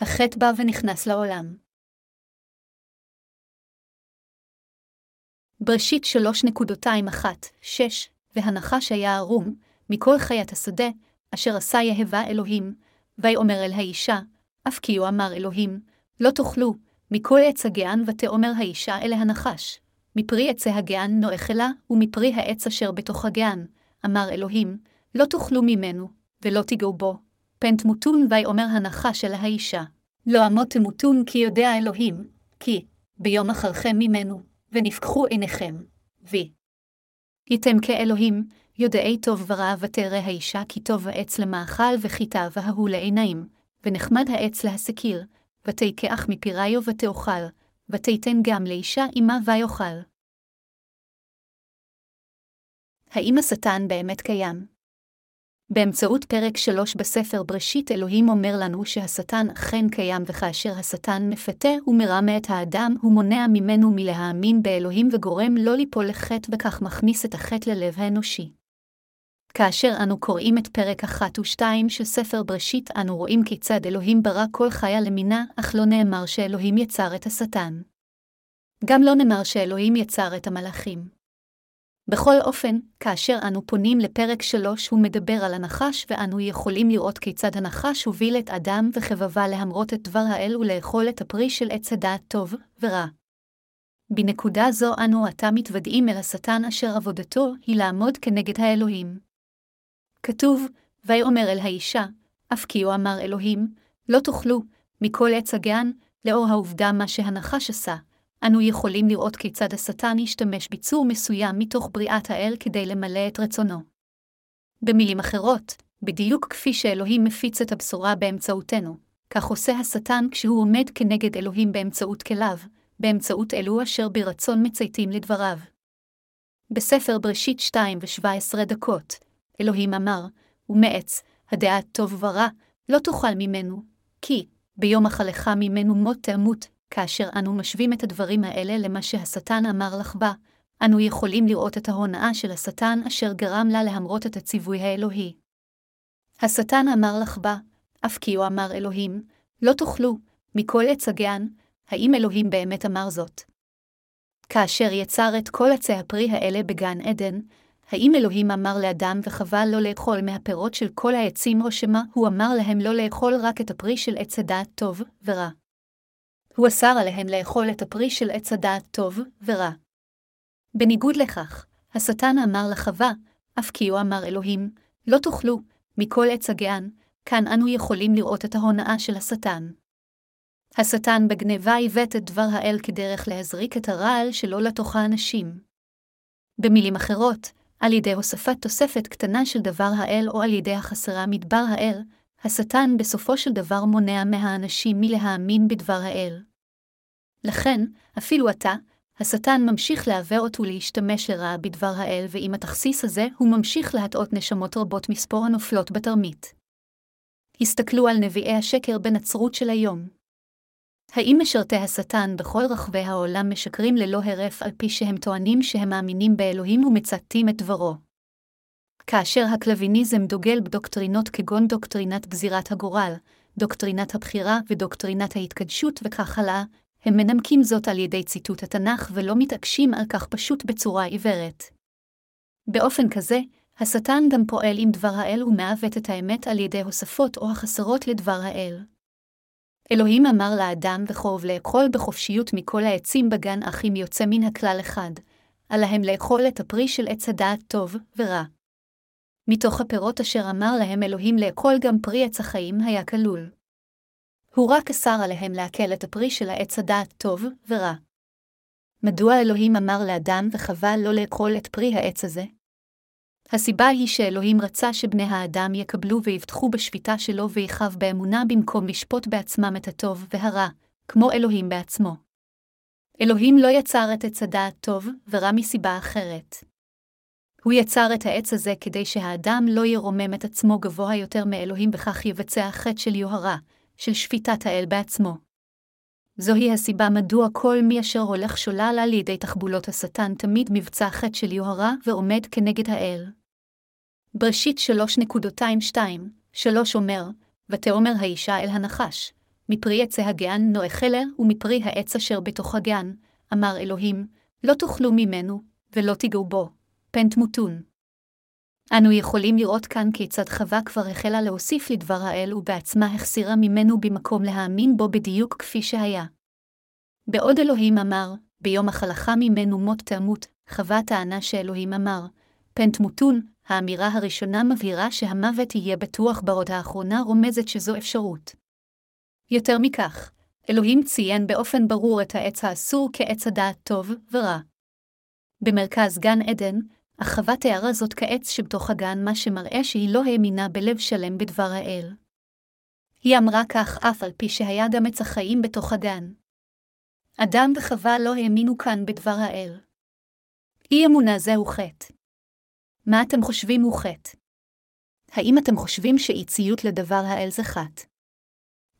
החטא בא ונכנס לעולם. בראשית 3.21, 6, והנחש היה ערום, מכל חיית השדה, אשר עשה יהבה אלוהים, ויאמר אל האישה, אף כי הוא אמר אלוהים, לא תאכלו, מכל עץ הגען ותאמר האישה אל הנחש, מפרי עצי הגען נואכלה, ומפרי העץ אשר בתוך הגען, אמר אלוהים, לא תאכלו ממנו, ולא תיגעו בו, פן תמותון ויאמר הנחש אל האישה, לא אמות תמותון כי יודע אלוהים, כי ביום אחרכם ממנו, ונפקחו עיניכם, וי. ייתם כאלוהים, יודעי טוב ורע ותרא האישה כי טוב העץ למאכל וכי תאווה ההוא לעיניים, ונחמד העץ להסקיר, ותיקח מפיריו ותאכל, ותיתן גם לאישה עמה ויאכל. האם השטן באמת קיים? באמצעות פרק 3 בספר בראשית אלוהים אומר לנו שהשטן אכן קיים וכאשר השטן מפתה ומרמה את האדם, הוא מונע ממנו מלהאמין באלוהים וגורם לא ליפול לחטא וכך מכניס את החטא ללב האנושי. כאשר אנו קוראים את פרק 1 ו-2 של ספר בראשית, אנו רואים כיצד אלוהים ברא כל חיה למינה, אך לא נאמר שאלוהים יצר את השטן. גם לא נאמר שאלוהים יצר את המלאכים. בכל אופן, כאשר אנו פונים לפרק 3 הוא מדבר על הנחש ואנו יכולים לראות כיצד הנחש הוביל את אדם וחבבה להמרות את דבר האל ולאכול את הפרי של עץ הדעת טוב ורע. בנקודה זו אנו עתה מתוודעים אל השטן אשר עבודתו היא לעמוד כנגד האלוהים. כתוב, ויאמר אל האישה, אף כי הוא אמר אלוהים, לא תאכלו, מכל עץ הגן, לאור העובדה מה שהנחש עשה, אנו יכולים לראות כיצד השטן השתמש ביצור מסוים מתוך בריאת האל כדי למלא את רצונו. במילים אחרות, בדיוק כפי שאלוהים מפיץ את הבשורה באמצעותנו, כך עושה השטן כשהוא עומד כנגד אלוהים באמצעות כליו, באמצעות אלו אשר ברצון מצייתים לדבריו. בספר בראשית 2 ו-17 דקות, אלוהים אמר, ומעץ, הדעת טוב ורע, לא תאכל ממנו, כי, ביום אכלך ממנו מות תמות, כאשר אנו משווים את הדברים האלה למה שהשטן אמר לך בה, אנו יכולים לראות את ההונאה של השטן אשר גרם לה להמרות את הציווי האלוהי. השטן אמר לך בה, אף כי הוא אמר אלוהים, לא תאכלו, מכל עץ הגן, האם אלוהים באמת אמר זאת? כאשר יצר את כל עצי הפרי האלה בגן עדן, האם אלוהים אמר לאדם וחווה לא לאכול מהפירות של כל העצים או שמא הוא אמר להם לא לאכול רק את הפרי של עץ הדעת טוב ורע? הוא אסר עליהם לאכול את הפרי של עץ הדעת טוב ורע. בניגוד לכך, השטן אמר לחווה, אף כי הוא אמר אלוהים, לא תאכלו, מכל עץ הגן, כאן אנו יכולים לראות את ההונאה של השטן. השטן בגניבה עיוות את דבר האל כדרך להזריק את הרעל שלו לתוך האנשים. במילים אחרות, על ידי הוספת תוספת קטנה של דבר האל או על ידי החסרה מדבר האל, השטן בסופו של דבר מונע מהאנשים מלהאמין בדבר האל. לכן, אפילו עתה, השטן ממשיך לעוות ולהשתמש לרעה בדבר האל, ועם התכסיס הזה הוא ממשיך להטעות נשמות רבות מספור הנופלות בתרמית. הסתכלו על נביאי השקר בנצרות של היום. האם משרתי השטן בכל רחבי העולם משקרים ללא הרף על פי שהם טוענים שהם מאמינים באלוהים ומצטטים את דברו? כאשר הקלוויניזם דוגל בדוקטרינות כגון דוקטרינת גזירת הגורל, דוקטרינת הבחירה ודוקטרינת ההתקדשות וכך הלאה, הם מנמקים זאת על ידי ציטוט התנ"ך ולא מתעקשים על כך פשוט בצורה עיוורת. באופן כזה, השטן גם פועל עם דבר האל ומעוות את האמת על ידי הוספות או החסרות לדבר האל. אלוהים אמר לאדם וחוב לאכול בחופשיות מכל העצים בגן אך אם יוצא מן הכלל אחד, עליהם לאכול את הפרי של עץ הדעת טוב ורע. מתוך הפירות אשר אמר להם אלוהים לאכול גם פרי עץ החיים היה כלול. הוא רק אסר עליהם לעכל את הפרי של העץ הדעת טוב ורע. מדוע אלוהים אמר לאדם וחווה לא לאכול את פרי העץ הזה? הסיבה היא שאלוהים רצה שבני האדם יקבלו ויבטחו בשפיטה שלו ויחב באמונה במקום לשפוט בעצמם את הטוב והרע, כמו אלוהים בעצמו. אלוהים לא יצר את עץ הדעת טוב ורע מסיבה אחרת. הוא יצר את העץ הזה כדי שהאדם לא ירומם את עצמו גבוה יותר מאלוהים בכך יבצע חטא של יוהרה, של שפיטת האל בעצמו. זוהי הסיבה מדוע כל מי אשר הולך שולל על ידי תחבולות השטן תמיד מבצע חטא של יוהרה ועומד כנגד האל. בראשית 3.22, 3 אומר, ותאמר האישה אל הנחש, מפרי עץ הגן נואכלה, ומפרי העץ אשר בתוך הגן, אמר אלוהים, לא תאכלו ממנו, ולא תיגעו בו, פן תמותון. אנו יכולים לראות כאן כיצד חווה כבר החלה להוסיף לדבר האל ובעצמה החסירה ממנו במקום להאמין בו בדיוק כפי שהיה. בעוד אלוהים אמר, ביום החלכה ממנו מות תמות, חווה טענה שאלוהים אמר, פן תמותון, האמירה הראשונה מבהירה שהמוות יהיה בטוח בעוד האחרונה רומזת שזו אפשרות. יותר מכך, אלוהים ציין באופן ברור את העץ האסור כעץ הדעת טוב ורע. במרכז גן עדן, אך חווה תיארה זאת כעץ שבתוך הגן, מה שמראה שהיא לא האמינה בלב שלם בדבר האל. היא אמרה כך אף על פי שהיה גם עץ החיים בתוך הגן. אדם וחווה לא האמינו כאן בדבר האל. אי אמונה זהו חטא. מה אתם חושבים הוא חטא? האם אתם חושבים שאי ציות לדבר האל זה חטא?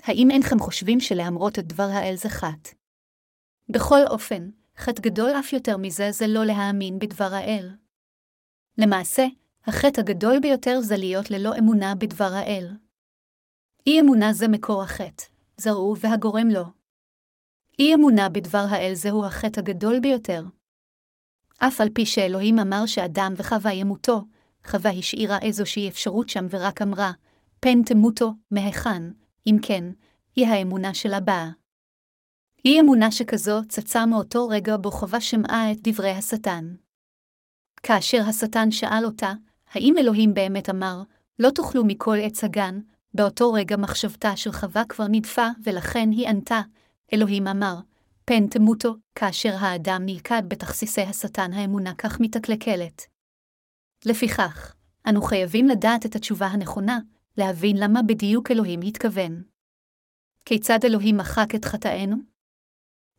האם אינכם חושבים שלהמרות את דבר האל זה חטא? בכל אופן, חטא גדול אף יותר מזה זה לא להאמין בדבר האל. למעשה, החטא הגדול ביותר זה להיות ללא אמונה בדבר האל. אי אמונה זה מקור החטא, זרעו והגורם לו. אי אמונה בדבר האל זהו החטא הגדול ביותר. אף על פי שאלוהים אמר שאדם וחווה ימותו, חווה השאירה איזושהי אפשרות שם ורק אמרה, פן תמותו, מהיכן, אם כן, היא האמונה שלה באה. אי אמונה שכזו צצה מאותו רגע בו חווה שמעה את דברי השטן. כאשר השטן שאל אותה, האם אלוהים באמת אמר, לא תאכלו מכל עץ הגן, באותו רגע מחשבתה של חווה כבר נדפה, ולכן היא ענתה, אלוהים אמר, פן תמותו, כאשר האדם נלכד בתכסיסי השטן האמונה כך מתקלקלת. לפיכך, אנו חייבים לדעת את התשובה הנכונה, להבין למה בדיוק אלוהים התכוון. כיצד אלוהים מחק את חטאינו?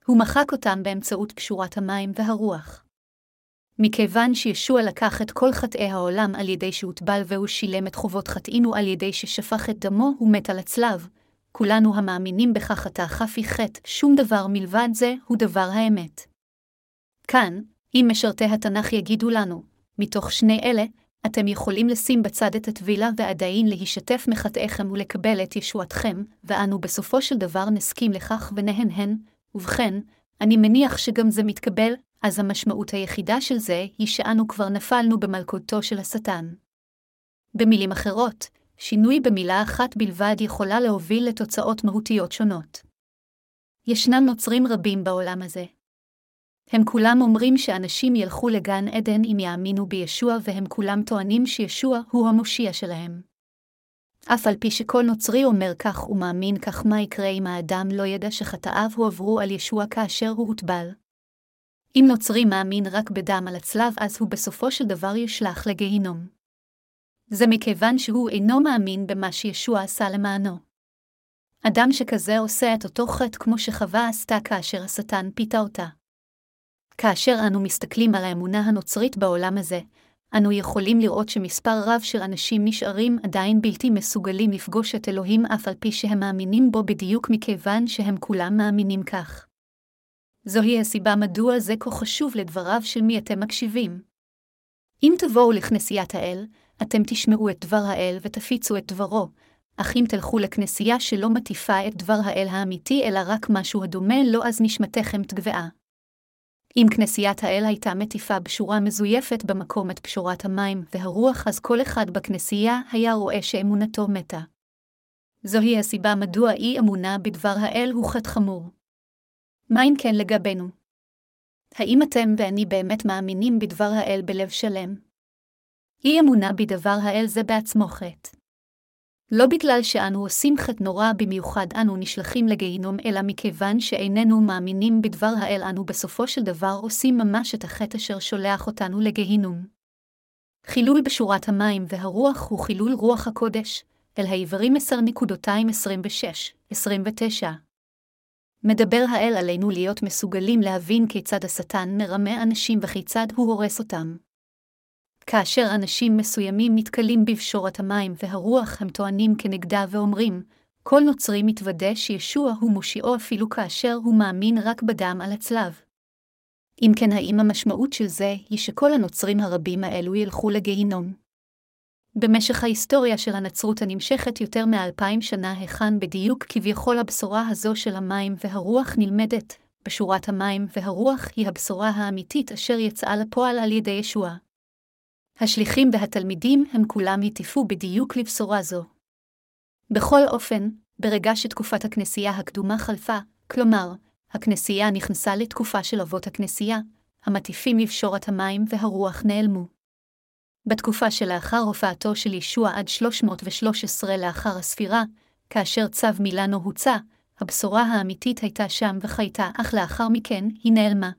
הוא מחק אותם באמצעות קשורת המים והרוח. מכיוון שישוע לקח את כל חטאי העולם על ידי שהוטבל והוא שילם את חובות חטאינו על ידי ששפך את דמו ומת על הצלב, כולנו המאמינים בכך אתה חפי חטא, שום דבר מלבד זה הוא דבר האמת. כאן, אם משרתי התנ"ך יגידו לנו, מתוך שני אלה, אתם יכולים לשים בצד את הטבילה ועדיין להשתף מחטאיכם ולקבל את ישועתכם, ואנו בסופו של דבר נסכים לכך ונהנהן, ובכן, אני מניח שגם זה מתקבל, אז המשמעות היחידה של זה היא שאנו כבר נפלנו במלכותו של השטן. במילים אחרות, שינוי במילה אחת בלבד יכולה להוביל לתוצאות מהותיות שונות. ישנם נוצרים רבים בעולם הזה. הם כולם אומרים שאנשים ילכו לגן עדן אם יאמינו בישוע, והם כולם טוענים שישוע הוא המושיע שלהם. אף על פי שכל נוצרי אומר כך ומאמין כך, מה יקרה אם האדם לא ידע שחטאיו הועברו על ישוע כאשר הוא הוטבל? אם נוצרי מאמין רק בדם על הצלב, אז הוא בסופו של דבר ישלח לגיהינום. זה מכיוון שהוא אינו מאמין במה שישוע עשה למענו. אדם שכזה עושה את אותו חטא כמו שחווה עשתה כאשר השטן פיתה אותה. כאשר אנו מסתכלים על האמונה הנוצרית בעולם הזה, אנו יכולים לראות שמספר רב של אנשים נשארים עדיין בלתי מסוגלים לפגוש את אלוהים אף על פי שהם מאמינים בו בדיוק מכיוון שהם כולם מאמינים כך. זוהי הסיבה מדוע זה כה חשוב לדבריו של מי אתם מקשיבים. אם תבואו לכנסיית האל, אתם תשמעו את דבר האל ותפיצו את דברו, אך אם תלכו לכנסייה שלא מטיפה את דבר האל האמיתי, אלא רק משהו הדומה לו, אז נשמתכם תגבעה. אם כנסיית האל הייתה מטיפה בשורה מזויפת במקום את פשורת המים והרוח, אז כל אחד בכנסייה היה רואה שאמונתו מתה. זוהי הסיבה מדוע אי אמונה בדבר האל הוא חטא חמור. מה אם כן לגבינו? האם אתם ואני באמת מאמינים בדבר האל בלב שלם? אי אמונה בדבר האל זה בעצמו חטא. לא בגלל שאנו עושים חטא נורא במיוחד אנו נשלחים לגיהינום, אלא מכיוון שאיננו מאמינים בדבר האל אנו בסופו של דבר עושים ממש את החטא אשר שולח אותנו לגיהינום. חילול בשורת המים והרוח הוא חילול רוח הקודש, אל העברים 10.26-29. מדבר האל עלינו להיות מסוגלים להבין כיצד השטן מרמה אנשים וכיצד הוא הורס אותם. כאשר אנשים מסוימים נתקלים בפשורת המים והרוח הם טוענים כנגדה ואומרים, כל נוצרי מתוודה שישוע הוא מושיעו אפילו כאשר הוא מאמין רק בדם על הצלב. אם כן, האם המשמעות של זה היא שכל הנוצרים הרבים האלו ילכו לגיהינום? במשך ההיסטוריה של הנצרות הנמשכת יותר מאלפיים שנה היכן בדיוק כביכול הבשורה הזו של המים והרוח נלמדת, בשורת המים והרוח היא הבשורה האמיתית אשר יצאה לפועל על ידי ישוע. השליחים והתלמידים הם כולם הטיפו בדיוק לבשורה זו. בכל אופן, ברגע שתקופת הכנסייה הקדומה חלפה, כלומר, הכנסייה נכנסה לתקופה של אבות הכנסייה, המטיפים לבשורת המים והרוח נעלמו. בתקופה שלאחר הופעתו של ישוע עד 313 לאחר הספירה, כאשר צו מילאנו הוצא, הבשורה האמיתית הייתה שם וחייתה, אך לאחר מכן היא נעלמה.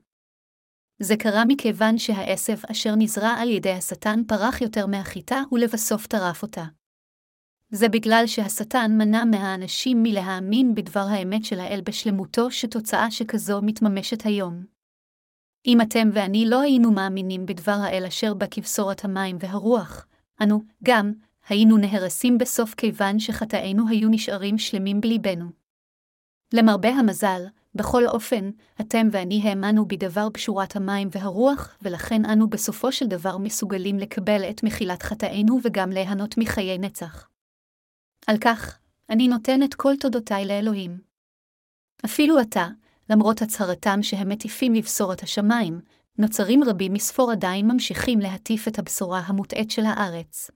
זה קרה מכיוון שהעשב אשר נזרע על ידי השטן פרח יותר מהחיטה ולבסוף טרף אותה. זה בגלל שהשטן מנע מהאנשים מלהאמין בדבר האמת של האל בשלמותו, שתוצאה שכזו מתממשת היום. אם אתם ואני לא היינו מאמינים בדבר האל אשר בכבשורת המים והרוח, אנו, גם, היינו נהרסים בסוף כיוון שחטאינו היו נשארים שלמים בליבנו. למרבה המזל, בכל אופן, אתם ואני האמנו בדבר פשורת המים והרוח, ולכן אנו בסופו של דבר מסוגלים לקבל את מחילת חטאינו וגם ליהנות מחיי נצח. על כך, אני נותן את כל תודותיי לאלוהים. אפילו עתה, למרות הצהרתם שהם מטיפים לבשורת השמיים, נוצרים רבים מספור עדיין ממשיכים להטיף את הבשורה המוטעית של הארץ.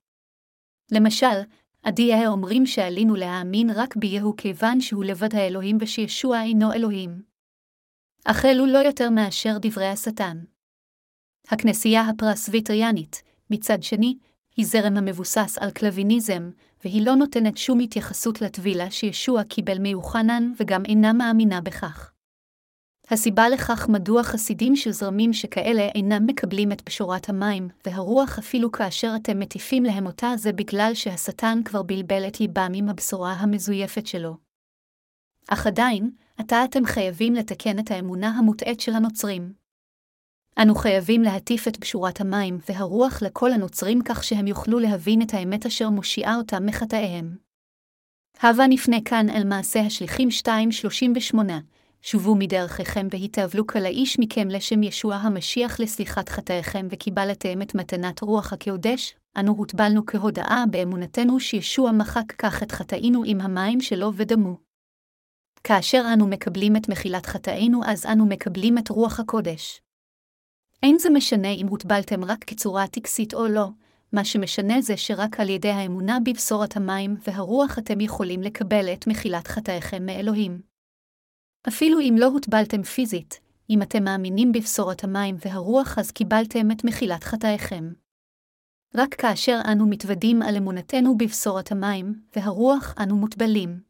למשל, עדי אומרים שעלינו להאמין רק ביהו כיוון שהוא לבד האלוהים ושישוע אינו אלוהים. אך אלו לא יותר מאשר דברי השטן. הכנסייה הפרסביטריאנית, מצד שני, היא זרם המבוסס על קלוויניזם, והיא לא נותנת שום התייחסות לטבילה שישוע קיבל מיוחנן וגם אינה מאמינה בכך. הסיבה לכך מדוע חסידים של זרמים שכאלה אינם מקבלים את פשורת המים, והרוח אפילו כאשר אתם מטיפים להם אותה זה בגלל שהשטן כבר בלבל את ליבם עם הבשורה המזויפת שלו. אך עדיין, עתה אתם חייבים לתקן את האמונה המוטעית של הנוצרים. אנו חייבים להטיף את פשורת המים והרוח לכל הנוצרים כך שהם יוכלו להבין את האמת אשר מושיעה אותם מחטאיהם. הבה נפנה כאן אל מעשה השליחים 2.38 שובו מדרכיכם והתאבלו כל האיש מכם לשם ישוע המשיח לסליחת חטאיכם וקיבלתם את מתנת רוח הקודש, אנו הוטבלנו כהודאה באמונתנו שישוע מחק כך את חטאינו עם המים שלו ודמו. כאשר אנו מקבלים את מחילת חטאינו אז אנו מקבלים את רוח הקודש. אין זה משנה אם הוטבלתם רק כצורה טקסית או לא, מה שמשנה זה שרק על ידי האמונה בבשורת המים והרוח אתם יכולים לקבל את מחילת חטאיכם מאלוהים. אפילו אם לא הוטבלתם פיזית, אם אתם מאמינים בבשורת המים והרוח אז קיבלתם את מחילת חטאיכם. רק כאשר אנו מתוודים על אמונתנו בבשורת המים והרוח אנו מוטבלים.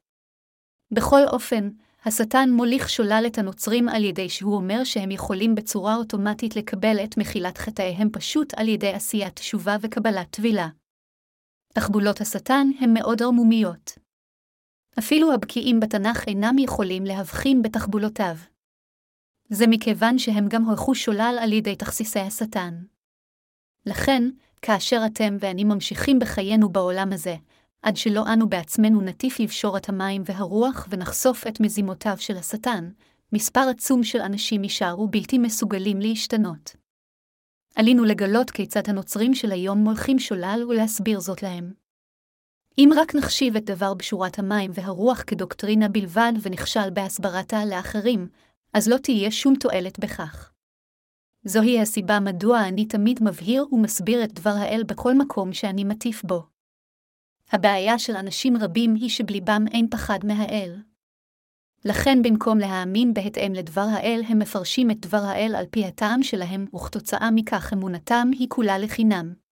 בכל אופן, השטן מוליך שולל את הנוצרים על ידי שהוא אומר שהם יכולים בצורה אוטומטית לקבל את מחילת חטאיהם פשוט על ידי עשיית תשובה וקבלת טבילה. תחבולות השטן הן מאוד ערמומיות. אפילו הבקיאים בתנ"ך אינם יכולים להבחין בתחבולותיו. זה מכיוון שהם גם הולכו שולל על ידי תכסיסי השטן. לכן, כאשר אתם ואני ממשיכים בחיינו בעולם הזה, עד שלא אנו בעצמנו נטיף לבשור את המים והרוח ונחשוף את מזימותיו של השטן, מספר עצום של אנשים יישארו בלתי מסוגלים להשתנות. עלינו לגלות כיצד הנוצרים של היום מולכים שולל ולהסביר זאת להם. אם רק נחשיב את דבר בשורת המים והרוח כדוקטרינה בלבד ונכשל בהסברתה לאחרים, אז לא תהיה שום תועלת בכך. זוהי הסיבה מדוע אני תמיד מבהיר ומסביר את דבר האל בכל מקום שאני מטיף בו. הבעיה של אנשים רבים היא שבליבם אין פחד מהאל. לכן במקום להאמין בהתאם לדבר האל, הם מפרשים את דבר האל על פי הטעם שלהם, וכתוצאה מכך אמונתם היא כולה לחינם.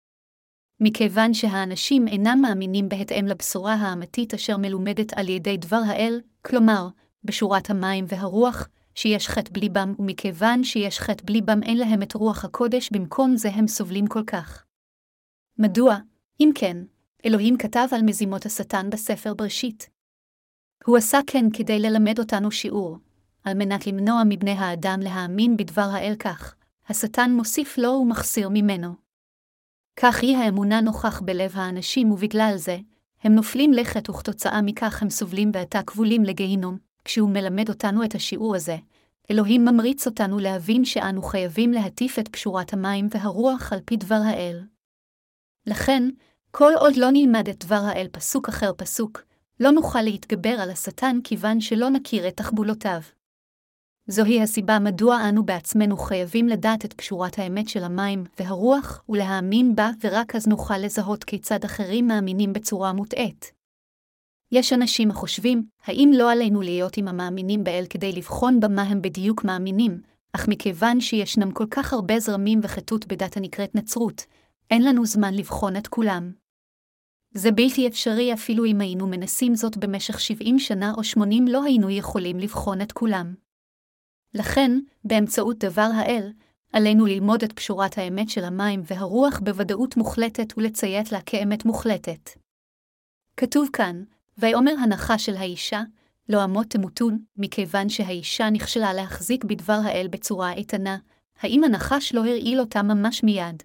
מכיוון שהאנשים אינם מאמינים בהתאם לבשורה האמתית אשר מלומדת על ידי דבר האל, כלומר, בשורת המים והרוח, שיש חטא בליבם, ומכיוון שיש חטא בליבם אין להם את רוח הקודש, במקום זה הם סובלים כל כך. מדוע, אם כן, אלוהים כתב על מזימות השטן בספר בראשית. הוא עשה כן כדי ללמד אותנו שיעור, על מנת למנוע מבני האדם להאמין בדבר האל כך, השטן מוסיף לו ומחסיר ממנו. כך היא האמונה נוכח בלב האנשים, ובגלל זה, הם נופלים לכת וכתוצאה מכך הם סובלים ועתה כבולים לגיהינום. כשהוא מלמד אותנו את השיעור הזה, אלוהים ממריץ אותנו להבין שאנו חייבים להטיף את פשורת המים והרוח על פי דבר האל. לכן, כל עוד לא נלמד את דבר האל פסוק אחר פסוק, לא נוכל להתגבר על השטן כיוון שלא נכיר את תחבולותיו. זוהי הסיבה מדוע אנו בעצמנו חייבים לדעת את קשורת האמת של המים והרוח ולהאמין בה, ורק אז נוכל לזהות כיצד אחרים מאמינים בצורה מוטעית. יש אנשים החושבים, האם לא עלינו להיות עם המאמינים באל כדי לבחון במה הם בדיוק מאמינים, אך מכיוון שישנם כל כך הרבה זרמים וחטוט בדת הנקראת נצרות, אין לנו זמן לבחון את כולם. זה בלתי אפשרי אפילו אם היינו מנסים זאת במשך 70 שנה או 80 לא היינו יכולים לבחון את כולם. לכן, באמצעות דבר האל, עלינו ללמוד את פשורת האמת של המים והרוח בוודאות מוחלטת ולציית לה כאמת מוחלטת. כתוב כאן, ויאמר הנחה של האישה, לא אמות תמותון, מכיוון שהאישה נכשלה להחזיק בדבר האל בצורה איתנה, האם הנחש לא הרעיל אותה ממש מיד?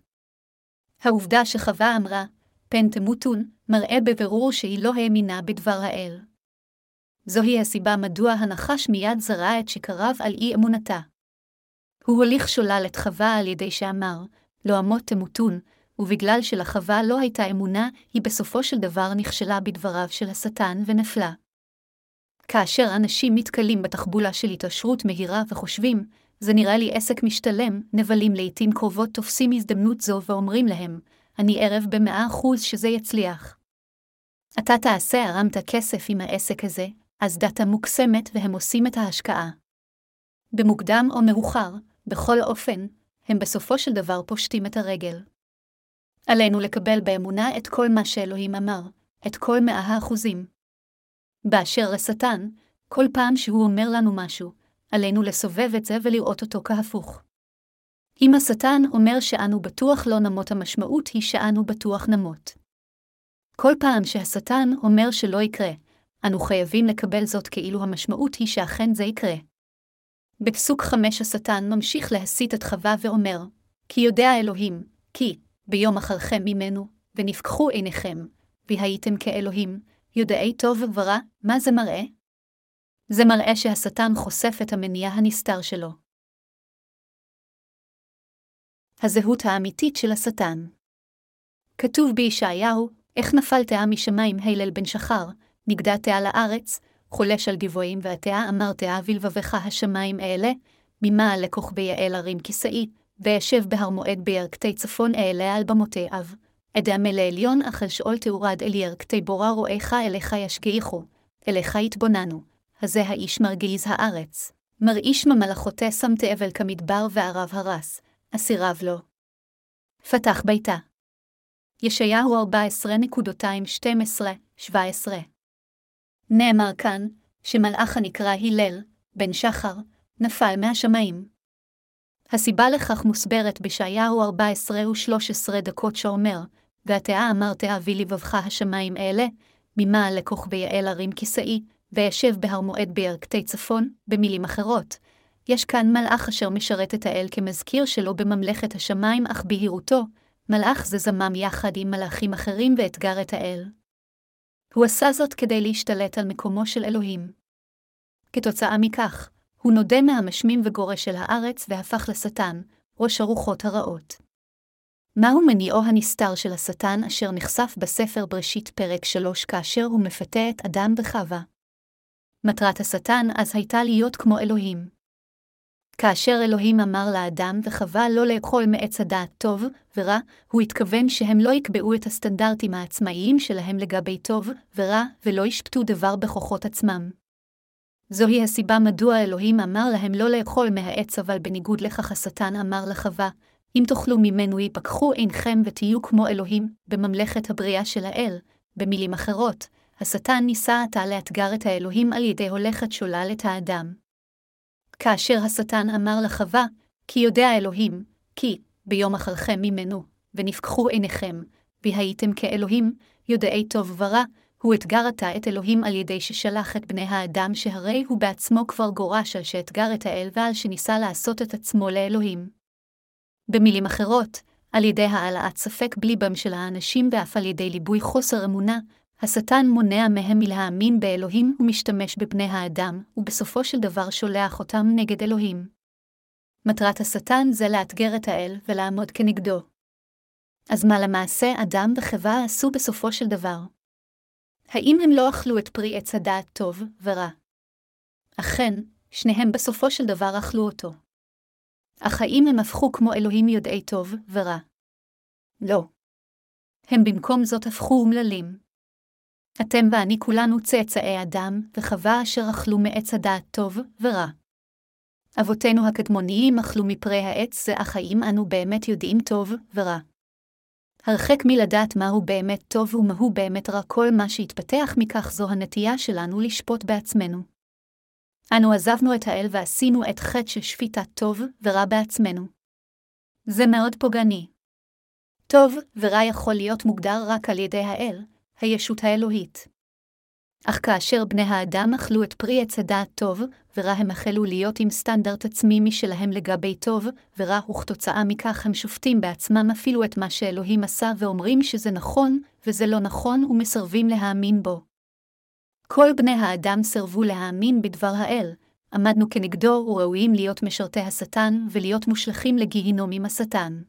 העובדה שחווה אמרה, פן תמותון, מראה בבירור שהיא לא האמינה בדבר האל. זוהי הסיבה מדוע הנחש מיד זרע את שקריו על אי אמונתה. הוא הוליך שולל את חווה על ידי שאמר, לא אמות תמותון, ובגלל שלחווה לא הייתה אמונה, היא בסופו של דבר נכשלה בדבריו של השטן ונפלה. כאשר אנשים מתקלים בתחבולה של התעשרות מהירה וחושבים, זה נראה לי עסק משתלם, נבלים לעתים קרובות תופסים הזדמנות זו ואומרים להם, אני ערב במאה אחוז שזה יצליח. אתה תעשה הרמת כסף עם העסק הזה, אז דאטה מוקסמת והם עושים את ההשקעה. במוקדם או מאוחר, בכל אופן, הם בסופו של דבר פושטים את הרגל. עלינו לקבל באמונה את כל מה שאלוהים אמר, את כל מאה האחוזים. באשר לשטן, כל פעם שהוא אומר לנו משהו, עלינו לסובב את זה ולראות אותו כהפוך. אם השטן אומר שאנו בטוח לא נמות, המשמעות היא שאנו בטוח נמות. כל פעם שהשטן אומר שלא יקרה, אנו חייבים לקבל זאת כאילו המשמעות היא שאכן זה יקרה. בפסוק חמש השטן ממשיך להסית את חווה ואומר, כי יודע אלוהים, כי ביום אחרכם ממנו, ונפקחו עיניכם, והייתם כאלוהים, יודעי טוב ורע, מה זה מראה? זה מראה שהשטן חושף את המניע הנסתר שלו. הזהות האמיתית של השטן כתוב בישעיהו, איך נפל תאה משמיים הלל בן שחר, נגדע תאה לארץ, חולש על גבוהים והתאה אמר תאה בלבבך השמיים אלה, ממעל לכוכבי יעל הרים כסאי, וישב בהר מועד בירכתי צפון אעלה על במותי אב. אדמה לעליון אך אל שאול תאורד אל ירכתי בורה רואיך אליך ישגיחו, אליך יתבוננו, הזה האיש מרגיז הארץ. מרעיש ממלאכותי שם תאבל כמדבר וערב הרס, אסיריו לו. פתח ביתה. ישעיהו 14.212-17 נאמר כאן, שמלאך הנקרא הלל, בן שחר, נפל מהשמיים. הסיבה לכך מוסברת בישעיהו 14 ו-13 דקות שאומר, והתאה אמרת אבי לבבך השמיים אלה, ממעל לכוכבי יעל הרים כסאי, וישב בהר מועד בירכתי צפון, במילים אחרות. יש כאן מלאך אשר משרת את האל כמזכיר שלו בממלכת השמיים, אך בהירותו, מלאך זה זמם יחד עם מלאכים אחרים ואתגר את האל. הוא עשה זאת כדי להשתלט על מקומו של אלוהים. כתוצאה מכך, הוא נודה מהמשמים וגורש של הארץ והפך לשטן, ראש הרוחות הרעות. מהו מניעו הנסתר של השטן אשר נחשף בספר בראשית פרק 3 כאשר הוא מפתה את אדם וחווה? מטרת השטן אז הייתה להיות כמו אלוהים. כאשר אלוהים אמר לאדם וחווה לא לאכול מעץ הדעת טוב ורע, הוא התכוון שהם לא יקבעו את הסטנדרטים העצמאיים שלהם לגבי טוב ורע, ולא ישפטו דבר בכוחות עצמם. זוהי הסיבה מדוע אלוהים אמר להם לא לאכול מהעץ, אבל בניגוד לכך השטן אמר לחווה, אם תאכלו ממנו יפקחו עינכם ותהיו כמו אלוהים, בממלכת הבריאה של האל. במילים אחרות, השטן ניסה עתה לאתגר את האלוהים על ידי הולכת שולל את האדם. כאשר השטן אמר לחווה, כי יודע אלוהים, כי ביום אחרכם ממנו, ונפקחו עיניכם, והייתם כאלוהים, יודעי טוב ורע, הוא אתגר עתה את אלוהים על ידי ששלח את בני האדם שהרי הוא בעצמו כבר גורש על שאתגר את האל ועל שניסה לעשות את עצמו לאלוהים. במילים אחרות, על ידי העלאת ספק בליבם של האנשים ואף על ידי ליבוי חוסר אמונה, השטן מונע מהם מלהאמין באלוהים ומשתמש בבני האדם, ובסופו של דבר שולח אותם נגד אלוהים. מטרת השטן זה לאתגר את האל ולעמוד כנגדו. אז מה למעשה אדם וחווה עשו בסופו של דבר? האם הם לא אכלו את פרי עץ הדעת טוב ורע? אכן, שניהם בסופו של דבר אכלו אותו. אך האם הם הפכו כמו אלוהים יודעי טוב ורע? לא. הם במקום זאת הפכו אומללים. אתם ואני כולנו צאצאי אדם וחווה אשר אכלו מעץ הדעת טוב ורע. אבותינו הקדמוניים אכלו מפרי העץ זה האם אנו באמת יודעים טוב ורע? הרחק מלדעת מהו באמת טוב ומהו באמת רע כל מה שהתפתח מכך זו הנטייה שלנו לשפוט בעצמנו. אנו עזבנו את האל ועשינו את חטא של שפיטת טוב ורע בעצמנו. זה מאוד פוגעני. טוב ורע יכול להיות מוגדר רק על ידי האל, הישות האלוהית. אך כאשר בני האדם אכלו את פרי עץ הדעת טוב, ורע הם החלו להיות עם סטנדרט עצמי משלהם לגבי טוב, ורע וכתוצאה מכך הם שופטים בעצמם אפילו את מה שאלוהים עשה ואומרים שזה נכון, וזה לא נכון ומסרבים להאמין בו. כל בני האדם סירבו להאמין בדבר האל, עמדנו כנגדו וראויים להיות משרתי השטן ולהיות מושלכים לגיהינום עם השטן.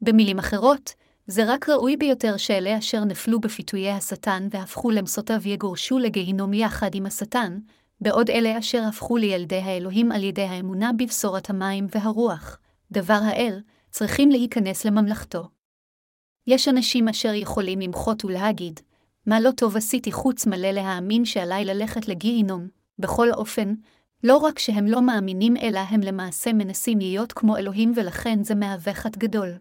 במילים אחרות, זה רק ראוי ביותר שאלה אשר נפלו בפיתויי השטן והפכו למסותיו יגורשו לגיהינום יחד עם השטן, בעוד אלה אשר הפכו לילדי האלוהים על ידי האמונה בבשורת המים והרוח, דבר האל, צריכים להיכנס לממלכתו. יש אנשים אשר יכולים למחות ולהגיד, מה לא טוב עשיתי חוץ מלא להאמין שעליי ללכת לגיהינום, בכל אופן, לא רק שהם לא מאמינים אלא הם למעשה מנסים להיות כמו אלוהים ולכן זה מהווה חטא גדול.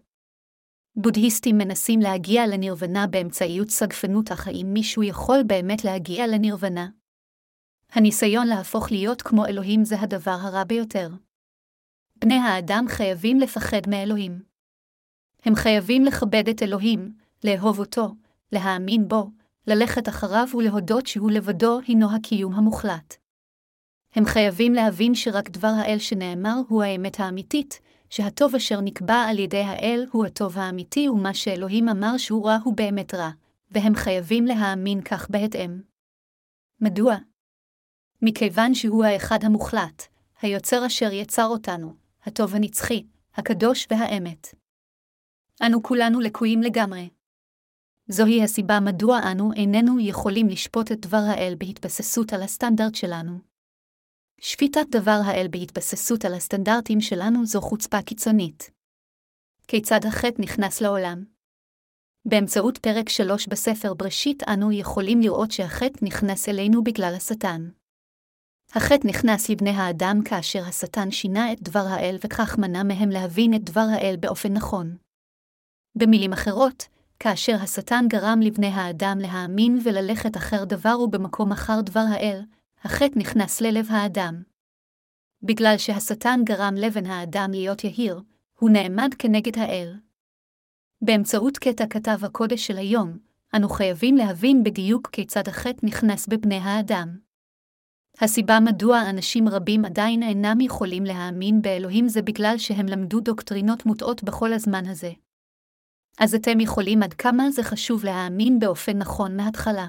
בודהיסטים מנסים להגיע לנירוונה באמצעיות סגפנות, אך האם מישהו יכול באמת להגיע לנירוונה? הניסיון להפוך להיות כמו אלוהים זה הדבר הרע ביותר. בני האדם חייבים לפחד מאלוהים. הם חייבים לכבד את אלוהים, לאהוב אותו, להאמין בו, ללכת אחריו ולהודות שהוא לבדו הינו הקיום המוחלט. הם חייבים להבין שרק דבר האל שנאמר הוא האמת האמיתית, שהטוב אשר נקבע על ידי האל הוא הטוב האמיתי ומה שאלוהים אמר שהוא רע הוא באמת רע, והם חייבים להאמין כך בהתאם. מדוע? מכיוון שהוא האחד המוחלט, היוצר אשר יצר אותנו, הטוב הנצחי, הקדוש והאמת. אנו כולנו לקויים לגמרי. זוהי הסיבה מדוע אנו איננו יכולים לשפוט את דבר האל בהתבססות על הסטנדרט שלנו. שפיטת דבר האל בהתבססות על הסטנדרטים שלנו זו חוצפה קיצונית. כיצד החטא נכנס לעולם? באמצעות פרק 3 בספר בראשית אנו יכולים לראות שהחטא נכנס אלינו בגלל השטן. החטא נכנס לבני האדם כאשר השטן שינה את דבר האל וכך מנע מהם להבין את דבר האל באופן נכון. במילים אחרות, כאשר השטן גרם לבני האדם להאמין וללכת אחר דבר ובמקום אחר דבר האל, החטא נכנס ללב האדם. בגלל שהשטן גרם לבן האדם להיות יהיר, הוא נעמד כנגד האל. באמצעות קטע כתב הקודש של היום, אנו חייבים להבין בדיוק כיצד החטא נכנס בבני האדם. הסיבה מדוע אנשים רבים עדיין אינם יכולים להאמין באלוהים זה בגלל שהם למדו דוקטרינות מוטעות בכל הזמן הזה. אז אתם יכולים עד כמה זה חשוב להאמין באופן נכון מההתחלה.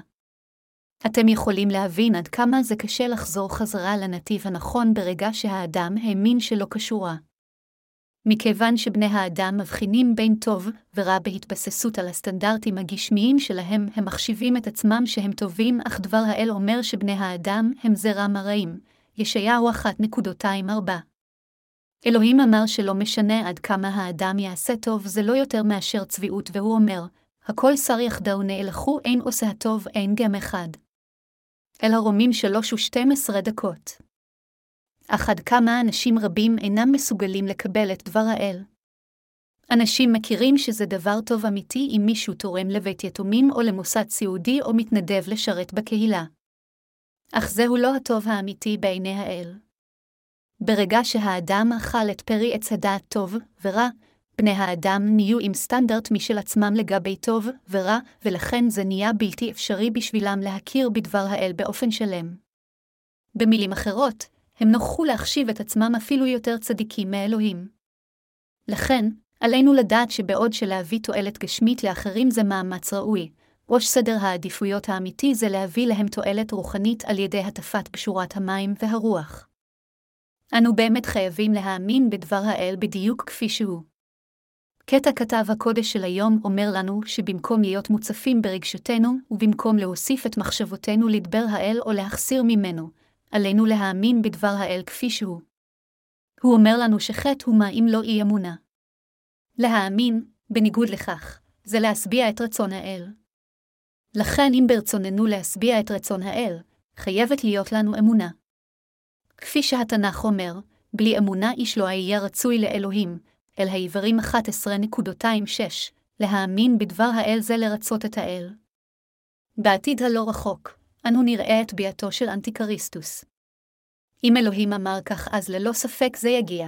אתם יכולים להבין עד כמה זה קשה לחזור חזרה לנתיב הנכון ברגע שהאדם האמין שלא קשורה. מכיוון שבני האדם מבחינים בין טוב ורע בהתבססות על הסטנדרטים הגשמיים שלהם, הם מחשיבים את עצמם שהם טובים, אך דבר האל אומר שבני האדם הם זרע מרעים. ישעיהו 1.24 אלוהים אמר שלא משנה עד כמה האדם יעשה טוב, זה לא יותר מאשר צביעות, והוא אומר, הכל שר יחדיו נאלחו, אין עושה הטוב, אין גם אחד. אל הרומים שלוש ושתים עשרה דקות. אך עד כמה אנשים רבים אינם מסוגלים לקבל את דבר האל. אנשים מכירים שזה דבר טוב אמיתי אם מישהו תורם לבית יתומים או למוסד סיעודי או מתנדב לשרת בקהילה. אך זהו לא הטוב האמיתי בעיני האל. ברגע שהאדם אכל את פרי עץ הדעת טוב ורע, בני האדם נהיו עם סטנדרט משל עצמם לגבי טוב ורע, ולכן זה נהיה בלתי אפשרי בשבילם להכיר בדבר האל באופן שלם. במילים אחרות, הם נוכחו להחשיב את עצמם אפילו יותר צדיקים מאלוהים. לכן, עלינו לדעת שבעוד שלהביא תועלת גשמית לאחרים זה מאמץ ראוי, ראש סדר העדיפויות האמיתי זה להביא להם תועלת רוחנית על ידי הטפת בשורת המים והרוח. אנו באמת חייבים להאמין בדבר האל בדיוק כפי שהוא. קטע כתב הקודש של היום אומר לנו שבמקום להיות מוצפים ברגשותינו, ובמקום להוסיף את מחשבותינו לדבר האל או להחסיר ממנו, עלינו להאמין בדבר האל כפי שהוא. הוא אומר לנו שחטא הוא מה אם לא אי אמונה. להאמין, בניגוד לכך, זה להשביע את רצון האל. לכן אם ברצוננו להשביע את רצון האל, חייבת להיות לנו אמונה. כפי שהתנ"ך אומר, בלי אמונה איש לא היה רצוי לאלוהים, אל העברים 11.26, להאמין בדבר האל זה לרצות את האל. בעתיד הלא רחוק, אנו נראה את ביאתו של אנטיקריסטוס. אם אלוהים אמר כך, אז ללא ספק זה יגיע.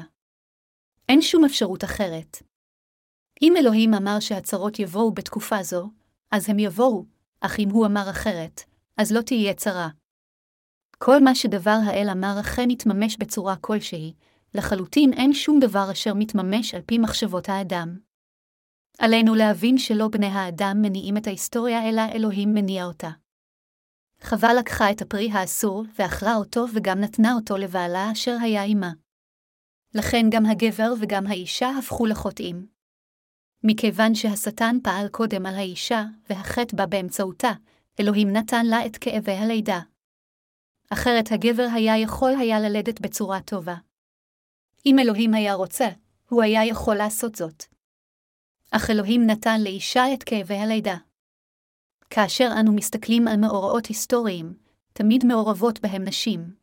אין שום אפשרות אחרת. אם אלוהים אמר שהצרות יבואו בתקופה זו, אז הם יבואו, אך אם הוא אמר אחרת, אז לא תהיה צרה. כל מה שדבר האל אמר אכן יתממש בצורה כלשהי, לחלוטין אין שום דבר אשר מתממש על פי מחשבות האדם. עלינו להבין שלא בני האדם מניעים את ההיסטוריה, אלא אלוהים מניע אותה. חווה לקחה את הפרי האסור, ואכרה אותו וגם נתנה אותו לבעלה אשר היה עמה. לכן גם הגבר וגם האישה הפכו לחוטאים. מכיוון שהשטן פעל קודם על האישה, והחטא בא באמצעותה, אלוהים נתן לה את כאבי הלידה. אחרת הגבר היה יכול היה ללדת בצורה טובה. אם אלוהים היה רוצה, הוא היה יכול לעשות זאת. אך אלוהים נתן לאישה את כאבי הלידה. כאשר אנו מסתכלים על מאורעות היסטוריים, תמיד מעורבות בהם נשים.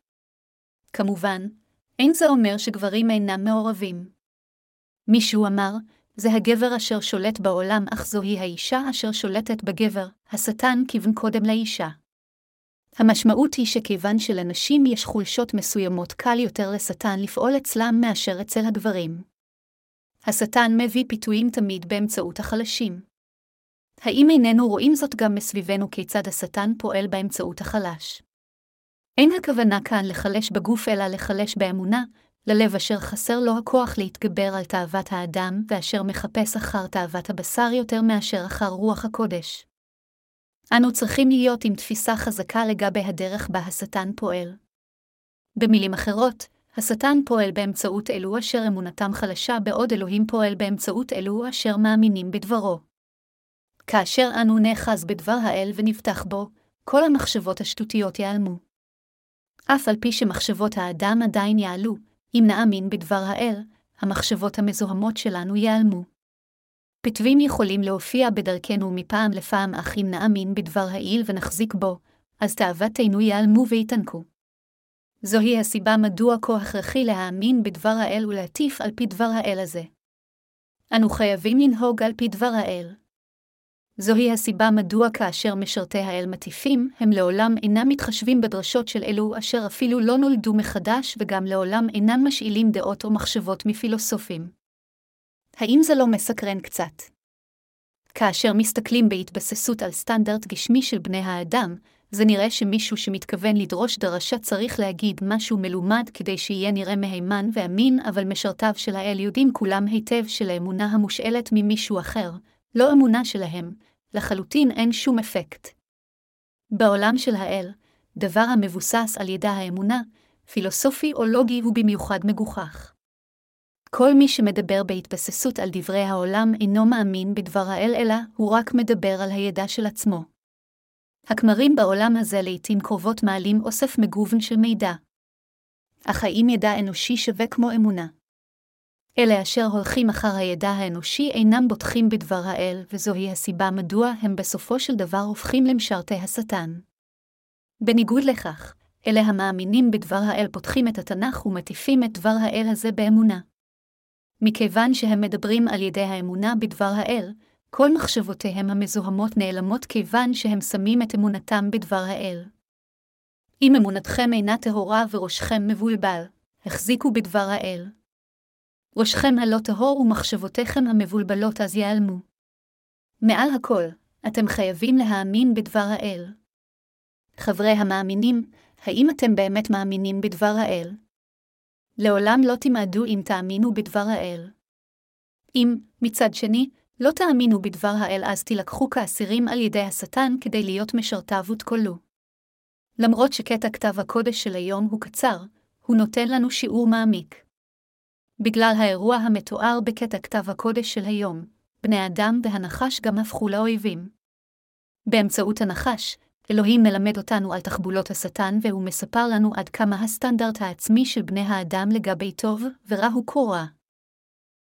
כמובן, אין זה אומר שגברים אינם מעורבים. מישהו אמר, זה הגבר אשר שולט בעולם, אך זוהי האישה אשר שולטת בגבר, השטן כיוון קודם לאישה. המשמעות היא שכיוון שלנשים יש חולשות מסוימות, קל יותר לשטן לפעול אצלם מאשר אצל הגברים. השטן מביא פיתויים תמיד באמצעות החלשים. האם איננו רואים זאת גם מסביבנו כיצד השטן פועל באמצעות החלש? אין הכוונה כאן לחלש בגוף אלא לחלש באמונה, ללב אשר חסר לו הכוח להתגבר על תאוות האדם, ואשר מחפש אחר תאוות הבשר יותר מאשר אחר רוח הקודש. אנו צריכים להיות עם תפיסה חזקה לגבי הדרך בה השטן פועל. במילים אחרות, השטן פועל באמצעות אלו אשר אמונתם חלשה, בעוד אלוהים פועל באמצעות אלו אשר מאמינים בדברו. כאשר אנו נאחז בדבר האל ונבטח בו, כל המחשבות השטותיות ייעלמו. אף על פי שמחשבות האדם עדיין יעלו, אם נאמין בדבר האל, המחשבות המזוהמות שלנו ייעלמו. פתבים יכולים להופיע בדרכנו מפעם לפעם, אך אם נאמין בדבר העיל ונחזיק בו, אז תאוותנו ייעלמו ויתנקו. זוהי הסיבה מדוע כה הכרחי להאמין בדבר האל ולהטיף על פי דבר האל הזה. אנו חייבים לנהוג על פי דבר האל. זוהי הסיבה מדוע כאשר משרתי האל מטיפים, הם לעולם אינם מתחשבים בדרשות של אלו אשר אפילו לא נולדו מחדש וגם לעולם אינם משאילים דעות או מחשבות מפילוסופים. האם זה לא מסקרן קצת? כאשר מסתכלים בהתבססות על סטנדרט גשמי של בני האדם, זה נראה שמישהו שמתכוון לדרוש דרשה צריך להגיד משהו מלומד כדי שיהיה נראה מהימן ואמין, אבל משרתיו של האל יודעים כולם היטב שלאמונה המושאלת ממישהו אחר, לא אמונה שלהם, לחלוטין אין שום אפקט. בעולם של האל, דבר המבוסס על ידע האמונה, פילוסופי או לוגי הוא במיוחד מגוחך. כל מי שמדבר בהתבססות על דברי העולם אינו מאמין בדבר האל, אלא הוא רק מדבר על הידע של עצמו. הכמרים בעולם הזה לעתים קרובות מעלים אוסף מגוון של מידע. אך האם ידע אנושי שווה כמו אמונה? אלה אשר הולכים אחר הידע האנושי אינם בוטחים בדבר האל, וזוהי הסיבה מדוע הם בסופו של דבר הופכים למשרתי השטן. בניגוד לכך, אלה המאמינים בדבר האל פותחים את התנ"ך ומטיפים את דבר האל הזה באמונה. מכיוון שהם מדברים על ידי האמונה בדבר האל, כל מחשבותיהם המזוהמות נעלמות כיוון שהם שמים את אמונתם בדבר האל. אם אמונתכם אינה טהורה וראשכם מבולבל, החזיקו בדבר האל. ראשכם הלא טהור ומחשבותיכם המבולבלות אז ייעלמו. מעל הכל, אתם חייבים להאמין בדבר האל. חברי המאמינים, האם אתם באמת מאמינים בדבר האל? לעולם לא תימעדו אם תאמינו בדבר האל. אם, מצד שני, לא תאמינו בדבר האל אז תילקחו כאסירים על ידי השטן כדי להיות משרתיו ותקולו. למרות שקטע כתב הקודש של היום הוא קצר, הוא נותן לנו שיעור מעמיק. בגלל האירוע המתואר בקטע כתב הקודש של היום, בני האדם והנחש גם הפכו לאויבים. באמצעות הנחש, אלוהים מלמד אותנו על תחבולות השטן והוא מספר לנו עד כמה הסטנדרט העצמי של בני האדם לגבי טוב ורע הוא כה